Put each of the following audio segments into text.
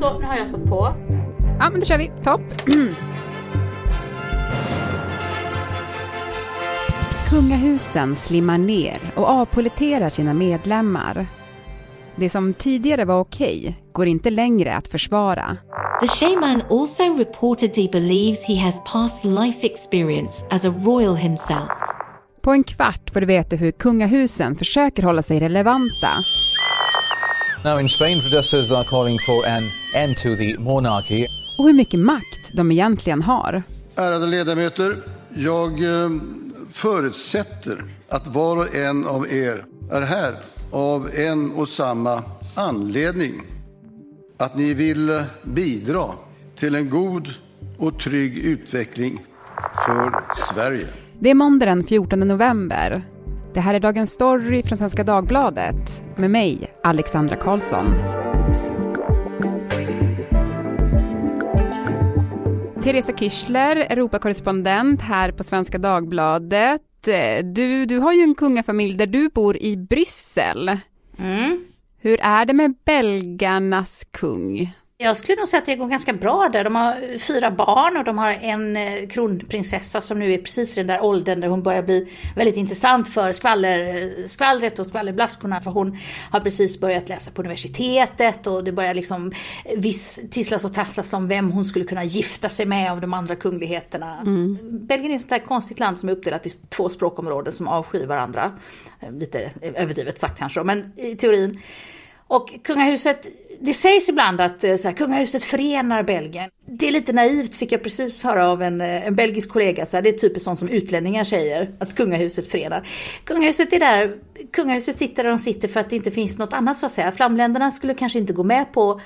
Så, nu har jag satt på. Ja, men då kör vi. Topp. Kungahusen slimmar ner och avpoliterar sina medlemmar. Det som tidigare var okej går inte längre att försvara. The shaman also reportedly believes he has past life experience as a royal himself. På en kvart får du veta hur kungahusen försöker hålla sig relevanta. Now in Spain, protesters are calling for an end to the monarchy. Och hur mycket makt de egentligen har. Ärade ledamöter, jag eh, förutsätter att var och en av er är här av en och samma anledning. Att ni vill eh, bidra till en god och trygg utveckling för Sverige. Det är måndag den 14 november. Det här är Dagens Story från Svenska Dagbladet med mig, Alexandra Karlsson. Teresa Kyschler, Europakorrespondent här på Svenska Dagbladet. Du, du har ju en kungafamilj där du bor i Bryssel. Mm. Hur är det med belgarnas kung? Jag skulle nog säga att det går ganska bra där. De har fyra barn och de har en eh, kronprinsessa som nu är precis i den där åldern där hon börjar bli väldigt intressant för skvaller, skvallret och skvallerblaskorna. För hon har precis börjat läsa på universitetet och det börjar liksom viss tisslas och tasslas om vem hon skulle kunna gifta sig med av de andra kungligheterna. Mm. Belgien är ett sånt där konstigt land som är uppdelat i två språkområden som avskyr varandra. Lite överdrivet sagt kanske, men i teorin. Och kungahuset det sägs ibland att eh, så här, kungahuset förenar Belgien. Det är lite naivt fick jag precis höra av en, eh, en belgisk kollega. Så här, det är typiskt sånt som utlänningar säger, att kungahuset förenar. Kungahuset är där, kungahuset sitter där de sitter för att det inte finns något annat så att säga. Flamländerna skulle kanske inte gå med på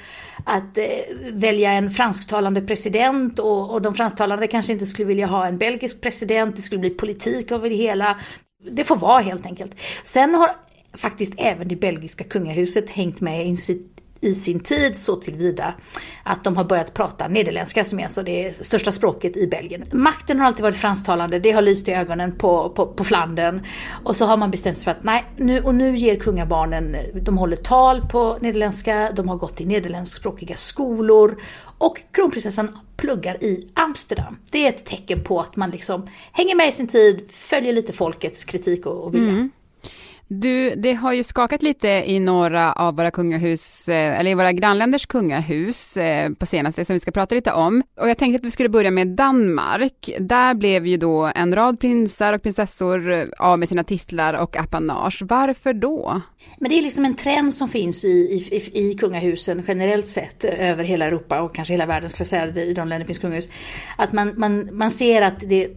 att eh, välja en fransktalande president och, och de fransktalande kanske inte skulle vilja ha en belgisk president. Det skulle bli politik av det hela. Det får vara helt enkelt. Sen har faktiskt även det belgiska kungahuset hängt med i sitt i sin tid så tillvida att de har börjat prata nederländska som är alltså det största språket i Belgien. Makten har alltid varit fransktalande, det har lyst i ögonen på, på, på Flandern. Och så har man bestämt sig för att nej, nu, och nu ger kungabarnen, de håller tal på nederländska, de har gått i nederländskspråkiga skolor och kronprinsessan pluggar i Amsterdam. Det är ett tecken på att man liksom hänger med i sin tid, följer lite folkets kritik och, och vilja. Mm. Du, det har ju skakat lite i några av våra kungahus, eh, eller i våra grannländers kungahus eh, på senaste, som vi ska prata lite om. Och jag tänkte att vi skulle börja med Danmark. Där blev ju då en rad prinsar och prinsessor eh, av med sina titlar och apanage. Varför då? Men det är liksom en trend som finns i, i, i kungahusen generellt sett över hela Europa och kanske hela världen skulle jag säga, i de länder det finns kungahus. Att man, man, man ser att det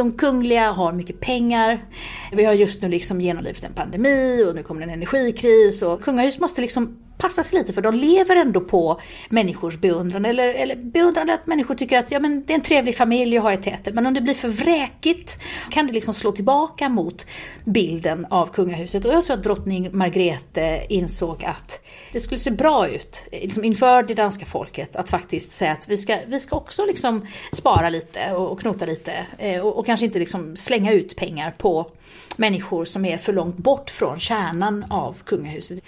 de kungliga har mycket pengar. Vi har just nu liksom genomlevt en pandemi och nu kommer en energikris och kungahus måste liksom passa sig lite för de lever ändå på människors beundran. Eller, eller beundran att människor tycker att ja, men det är en trevlig familj att ha i tätet. Men om det blir för vräkigt kan det liksom slå tillbaka mot bilden av kungahuset. Och jag tror att drottning Margrethe insåg att det skulle se bra ut liksom inför det danska folket att faktiskt säga att vi ska, vi ska också liksom spara lite och, och knota lite eh, och, och kanske inte liksom slänga ut pengar på människor som är för långt bort från kärnan av kungahuset.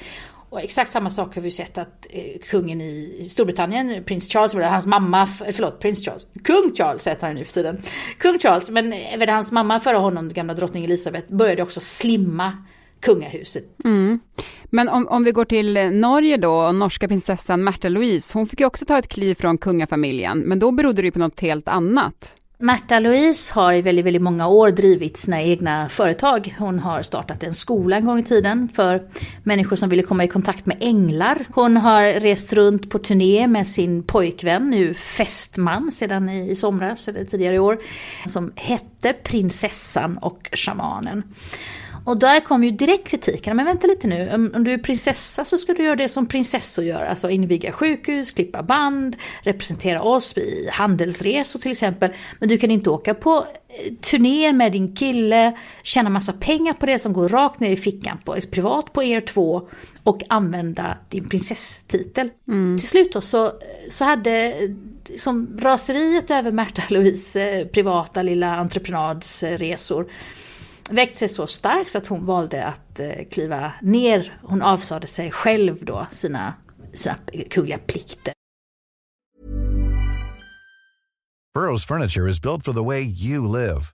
Och exakt samma sak har vi sett att eh, kungen i Storbritannien, prins Charles, hans mamma, förlåt, prins Charles, kung Charles heter han nu för tiden. Kung Charles, men eh, även hans mamma före honom, gamla drottning Elizabeth, började också slimma kungahuset. Mm. Men om, om vi går till eh, Norge då, norska prinsessan Märta Louise, hon fick ju också ta ett kliv från kungafamiljen, men då berodde det ju på något helt annat. Märta Louise har i väldigt, väldigt många år drivit sina egna företag. Hon har startat en skola en gång i tiden för människor som ville komma i kontakt med änglar. Hon har rest runt på turné med sin pojkvän, nu fästman sedan i somras eller tidigare i år, som hette Prinsessan och Shamanen. Och där kom ju direkt kritiken, men vänta lite nu, om, du är prinsessa så ska du göra det som prinsessor gör, alltså inviga sjukhus, klippa band, representera oss i handelsresor till exempel. Men du kan inte åka på eh, turné med din kille, tjäna massa pengar på det som går rakt ner i fickan på privat på er två och använda din prinsesstitel. Mm. Till slut då så, så hade som raseriet över Märta Louise eh, privata lilla entreprenadsresor väckt sig så starkt så att hon valde att eh, kliva ner. Hon avsade sig själv då sina, sina kungliga plikter. Burrow's furniture is built for the way you live.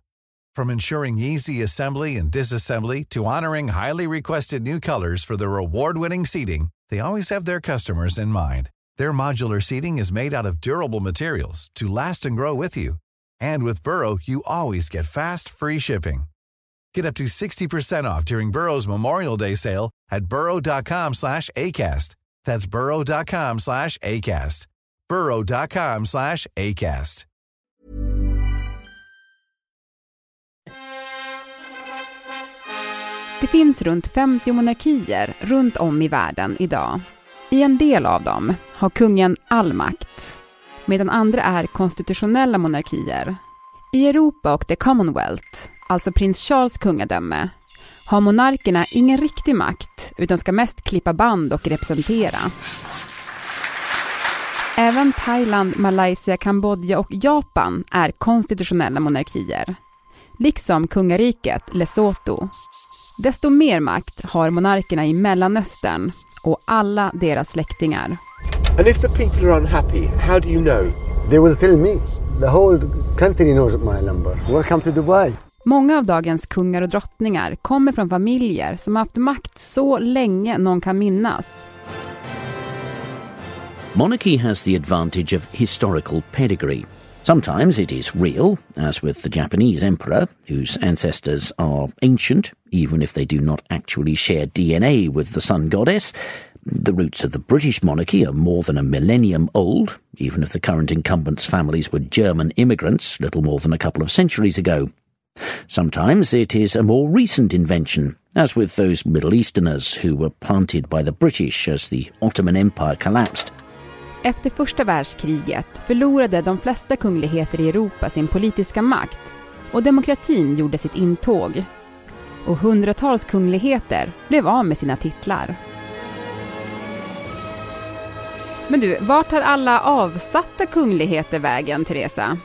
From ensuring easy assembly and disassembly to honoring highly requested new colors for their award-winning seating, they always have their customers in mind. Their modular seating is made out of durable materials to last and grow with you. And with Burrow, you always get fast, free shipping. Get up to 60% off during Burrow's Memorial Day sale at burrow.com slash ACAST. That's burrow.com slash ACAST. burrow.com slash ACAST. Det finns runt 50 monarkier runt om i världen idag. I en del av dem har kungen all makt, medan andra är konstitutionella monarkier. I Europa och the Commonwealth, alltså prins Charles kungadöme, har monarkerna ingen riktig makt utan ska mest klippa band och representera. Även Thailand, Malaysia, Kambodja och Japan är konstitutionella monarkier. Liksom kungariket Lesotho. Desto mer makt har monarkerna i Mellanöstern och alla deras släktingar. And if the people are unhappy, how do you know? They will tell me. The whole country knows my number. Welcome to Dubai. Många av dagens kungar och drottningar kommer från familjer som haft makt så länge någon kan minnas. Monarchy has the advantage of historical pedigree. Sometimes it is real, as with the Japanese emperor, whose ancestors are ancient, even if they do not actually share DNA with the sun goddess. The roots of the British monarchy are more than a millennium old, even if the current incumbents' families were German immigrants little more than a couple of centuries ago. Sometimes it is a more recent invention, as with those Middle Easterners who were planted by the British as the Ottoman Empire collapsed. Efter första världskriget förlorade de flesta kungligheter i Europa sin politiska makt och demokratin gjorde sitt intåg. Och hundratals kungligheter blev av med sina titlar. Men du, vart tar alla avsatta kungligheter vägen, Teresa?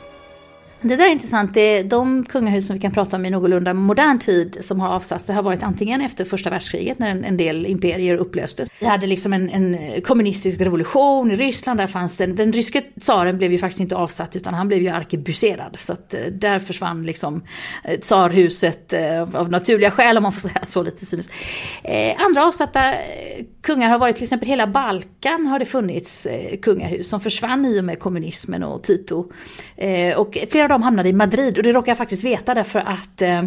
Det där är intressant. Det är de kungahus som vi kan prata om i någorlunda modern tid som har avsatts. Det har varit antingen efter första världskriget när en, en del imperier upplöstes. Vi hade liksom en, en, kommunistisk revolution i Ryssland. Där fanns den, den ryske tsaren blev ju faktiskt inte avsatt utan han blev ju arkebuserad. Så att eh, där försvann liksom eh, tsarhuset eh, av naturliga skäl om man får säga så lite cyniskt. Andra avsatta kungar har varit till exempel hela Balkan har det funnits kungahus som försvann i och med kommunismen och Tito. Och flera de hamnade i Madrid och det råkar jag faktiskt veta därför att eh,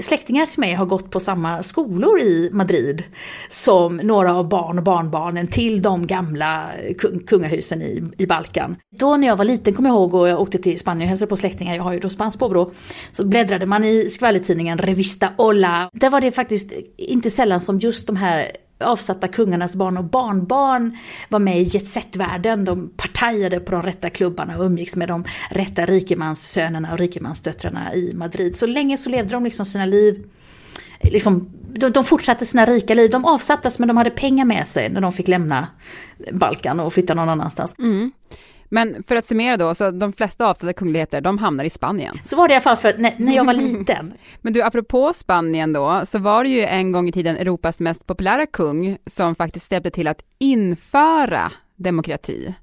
släktingar till mig har gått på samma skolor i Madrid som några av barn och barnbarnen till de gamla eh, kungahusen i, i Balkan. Då när jag var liten kommer jag ihåg och jag åkte till Spanien och hälsade på släktingar, jag har ju då spanskt påbrå, så bläddrade man i skvallertidningen Revista Ola. Där var det faktiskt inte sällan som just de här avsatta kungarnas barn och barnbarn var med i jetset-världen. De partajade på de rätta klubbarna och umgicks med de rätta rikemanssönerna och rikemansdöttrarna i Madrid. Så länge så levde de liksom sina liv Liksom, de, de fortsatte sina rika liv. De avsattes men de hade pengar med sig när de fick lämna Balkan och flytta någon annanstans. Mm. Men för att summera då, så de flesta avsatta kungligheter, de hamnar i Spanien. Så var det i alla fall för när, när jag var liten. Men du, apropå Spanien då, så var det ju en gång i tiden Europas mest populära kung som faktiskt hjälpte till att införa demokrati.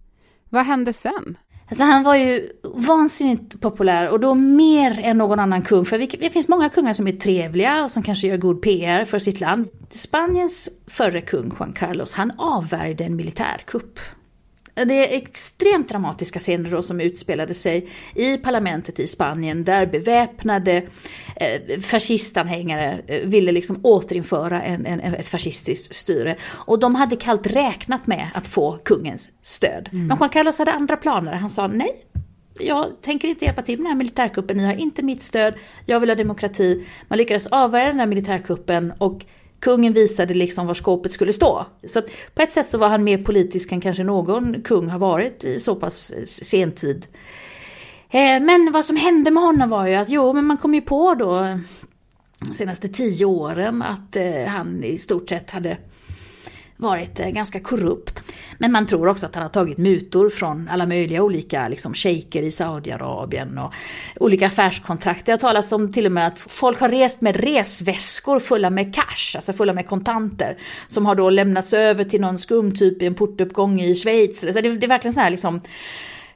Vad hände sen? Alltså han var ju vansinnigt populär och då mer än någon annan kung. För det finns många kungar som är trevliga och som kanske gör god PR för sitt land. Spaniens förre kung Juan Carlos, han avvärjde en militärkupp det är extremt dramatiska scener då som utspelade sig i parlamentet i Spanien där beväpnade eh, fascistanhängare eh, ville liksom återinföra en, en, ett fascistiskt styre. Och de hade kallt räknat med att få kungens stöd. Mm. Men Juan Carlos hade andra planer. Han sa nej, jag tänker inte hjälpa till med den här militärkuppen, ni har inte mitt stöd, jag vill ha demokrati. Man lyckades avvärja den här militärkuppen och kungen visade liksom var skåpet skulle stå. Så att på ett sätt så var han mer politisk än kanske någon kung har varit i så pass eh, sentid. tid. Eh, men vad som hände med honom var ju att jo, men man kom ju på då de senaste tio åren att han i stort sett hade varit eh, ganska korrupt. Men man tror också att han har tagit mutor från alla möjliga olika liksom, shejker i Saudiarabien och olika affärskontrakt. Det har talats om till och med att folk har rest med resväskor fulla med cash, alltså fulla med kontanter, som har då lämnats över till någon skum typ i en portuppgång i Schweiz. Så det, det är verkligen så här liksom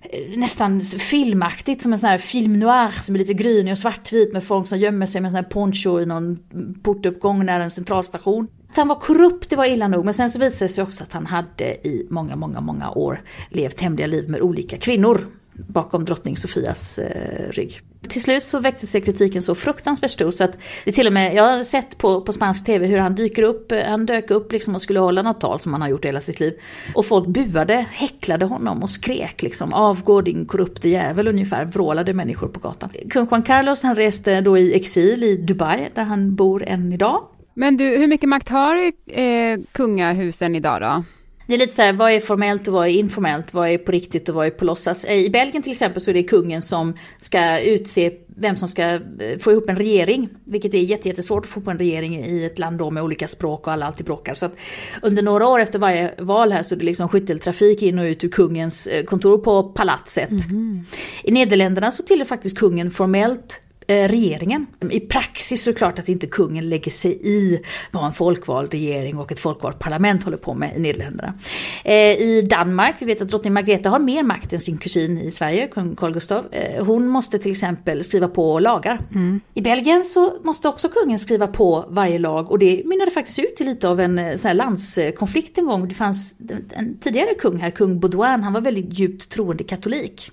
Eh, nästan filmaktigt som en sån här film noir som är lite grynig och svartvit med folk som gömmer sig med en sån här poncho i någon portuppgång nära en centralstation. Att han var korrupt, det var illa nog, men sen så visade det sig också att han hade i många, många, många år levt hemliga liv med olika kvinnor bakom drottning Sofias eh, rygg. Till slut så väckte sig kritiken så fruktansvärt stor så att det till och med, jag har sett på, på spansk tv hur han dyker upp, eh, han dök upp liksom och skulle hålla något tal som han har gjort hela sitt liv. Och folk buade, häcklade honom och skrek liksom avgå din korrupte jävel ungefär, vrålade människor på gatan. Kung Juan Carlos han reste då i exil i Dubai där han bor än idag. Men du, hur mycket makt har eh, kungahusen idag då? Det är lite så här, vad är formellt och vad är informellt? Vad är på riktigt och vad är på låtsas? I Belgien till exempel så är det kungen som ska utse vem som ska eh, få ihop en regering. Vilket är jättesvårt att få ihop en regering i ett land då med olika språk och alla alltid bråkar. Så att under några år efter varje val här så är det liksom skytteltrafik in och ut ur kungens eh, kontor på palatset. Mm. I Nederländerna så tillhör faktiskt kungen formellt Eh, regeringen. I praxis så är det klart att inte kungen lägger sig i vad en folkvald regering och ett folkvalt parlament håller på med i Nederländerna. Eh, I Danmark, vi vet att drottning Margrethe har mer makt än sin kusin i Sverige, kung Carl Gustaf. Eh, hon måste till exempel skriva på lagar. Mm. I Belgien så måste också kungen skriva på varje lag och det mynnade faktiskt ut till lite av en sån här landskonflikt en gång. Det fanns en tidigare kung här, kung Baudouin, han var väldigt djupt troende katolik.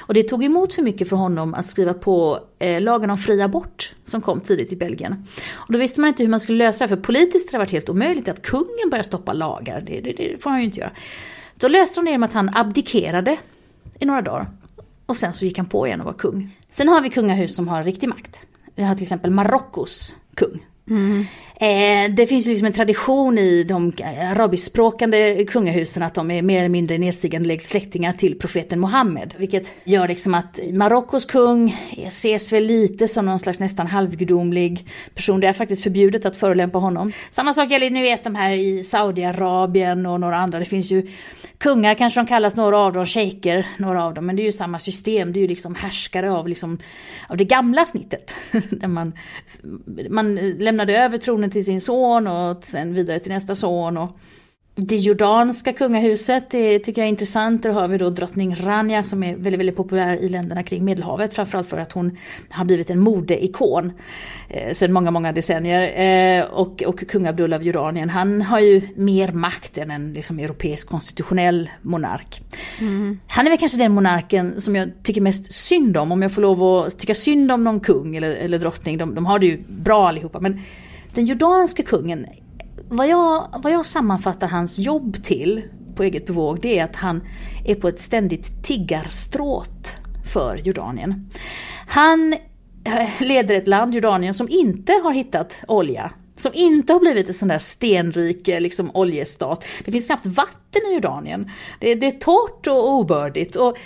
Och det tog emot för mycket för honom att skriva på eh, lagen om fri abort som kom tidigt i Belgien. Och då visste man inte hur man skulle lösa det, för politiskt har det varit helt omöjligt att kungen börjar stoppa lagar. Det, det, det får han ju inte göra. Då löste de det genom att han abdikerade i några dagar. Och sen så gick han på igen och var kung. Sen har vi kungahus som har riktig makt. Vi har till exempel Marockos kung. Mm. Eh, det finns ju liksom en tradition i de eh, arabiskspråkande kungahusen att de är mer eller mindre nedstigande släktingar till profeten Muhammed. Vilket gör liksom att Marockos kung ses väl lite som någon slags nästan halvgudomlig person. Det är faktiskt förbjudet att förolämpa honom. Samma sak gäller, ni vet de här i Saudiarabien och några andra. Det finns ju kungar kanske de kallas, några av dem shejker, några av dem. Men det är ju samma system, det är ju liksom härskare av, liksom, av det gamla snittet. Där man, man lämnade över tronen till sin son och sen vidare till nästa son. Och det jordanska kungahuset, det tycker jag är intressant. Där har vi då drottning Rania som är väldigt, väldigt populär i länderna kring Medelhavet. Framförallt för att hon har blivit en modeikon eh, sedan många, många decennier. Eh, och, och kung Abdullah av Jordanien, han har ju mer makt än en liksom, europeisk konstitutionell monark. Mm. Han är väl kanske den monarken som jag tycker mest synd om. Om jag får lov att tycka synd om någon kung eller, eller drottning. De, de har det ju bra allihopa. Men den jordanske kungen vad jag, vad jag sammanfattar hans jobb till på eget bevåg det är att han är på ett ständigt tiggarstråt för Jordanien. Han eh, leder ett land, Jordanien, som inte har hittat olja. Som inte har blivit en sån där stenrik eh, liksom, oljestat. Det finns knappt vatten i Jordanien. Det, det är torrt och obördigt. Och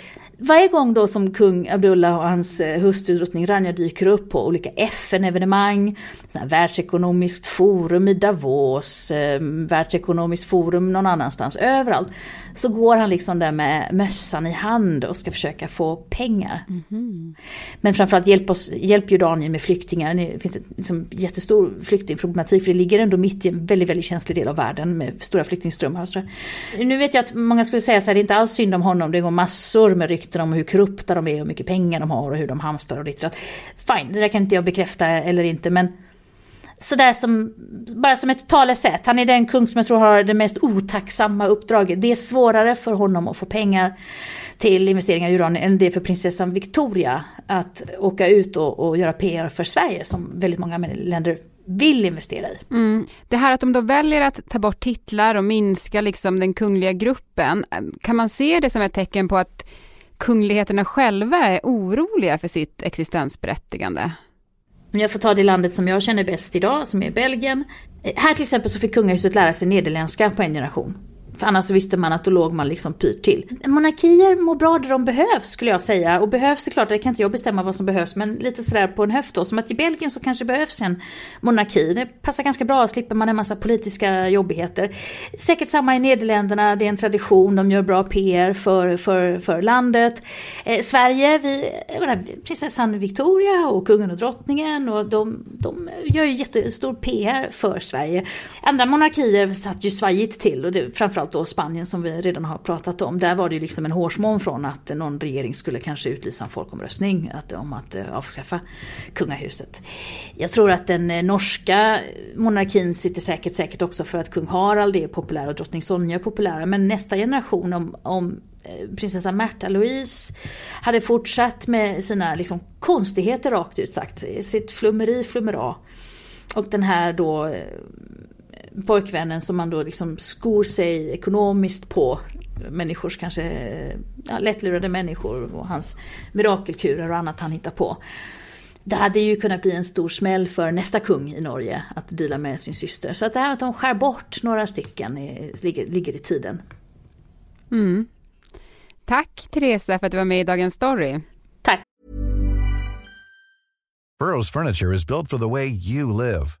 varje gång då som kung Abdullah och hans eh, hustru drottning Rania dyker upp på olika FN-evenemang, världsekonomiskt forum i Davos, eh, världsekonomiskt forum någon annanstans, överallt, så går han liksom där med mössan i hand och ska försöka få pengar. Mm -hmm. Men framförallt hjälp, oss, hjälp Jordanien med flyktingar. Det finns en liksom, jättestor flyktingproblematik för det ligger ändå mitt i en väldigt, väldigt känslig del av världen med stora flyktingströmmar. Och så nu vet jag att många skulle säga så här, det är inte alls synd om honom, det går massor med rykten om hur korrupta de är och hur mycket pengar de har och hur de hamstrar och ditt Fine, det där kan inte jag bekräfta eller inte men sådär som, bara som ett talesätt. Han är den kung som jag tror har det mest otacksamma uppdraget. Det är svårare för honom att få pengar till investeringar i uran än det är för prinsessan Victoria att åka ut och, och göra PR för Sverige som väldigt många länder vill investera i. Mm. Det här att de då väljer att ta bort titlar och minska liksom den kungliga gruppen, kan man se det som ett tecken på att kungligheterna själva är oroliga för sitt existensberättigande? Om jag får ta det landet som jag känner bäst idag, som är Belgien. Här till exempel så fick kungahuset lära sig nederländska på en generation. För annars visste man att då låg man liksom pyrt till. Monarkier mår bra där de behövs skulle jag säga. Och behövs det klart, det kan inte jag bestämma vad som behövs. Men lite sådär på en höft då. Som att i Belgien så kanske behövs en monarki. Det passar ganska bra, slipper man en massa politiska jobbigheter. Säkert samma i Nederländerna, det är en tradition, de gör bra PR för, för, för landet. Eh, Sverige, vi, menar, prinsessan Victoria och kungen och drottningen. Och de, de gör ju jättestor PR för Sverige. Andra monarkier satt ju svajigt till. Och det, framförallt framförallt då Spanien som vi redan har pratat om. Där var det ju liksom en hårsmån från att någon regering skulle kanske utlysa en folkomröstning att, om att eh, avskaffa kungahuset. Jag tror att den eh, norska monarkin sitter säkert säkert också för att kung Harald är populär och drottning Sonja är populär. Men nästa generation om, om eh, prinsessa Märta Louise hade fortsatt med sina liksom, konstigheter rakt ut sagt. Sitt flummeri flummera. Och den här då pojkvännen som man då liksom skor sig ekonomiskt på människors kanske ja, lättlurade människor och hans mirakelkurer och annat han hittar på. Det hade ju kunnat bli en stor smäll för nästa kung i Norge att dela med sin syster. Så att det här att de skär bort några stycken är, ligger, ligger i tiden. Mm. Tack Teresa för att du var med i Dagens Story. Tack. Burrows furniture is built for the way you live.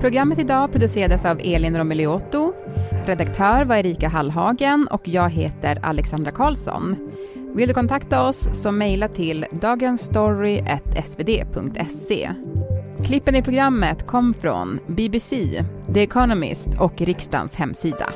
Programmet idag producerades av Elin Romeliotto. Redaktör var Erika Hallhagen och jag heter Alexandra Karlsson. Vill du kontakta oss så mejla till dagensstory.svd.se. Klippen i programmet kom från BBC, The Economist och riksdagens hemsida.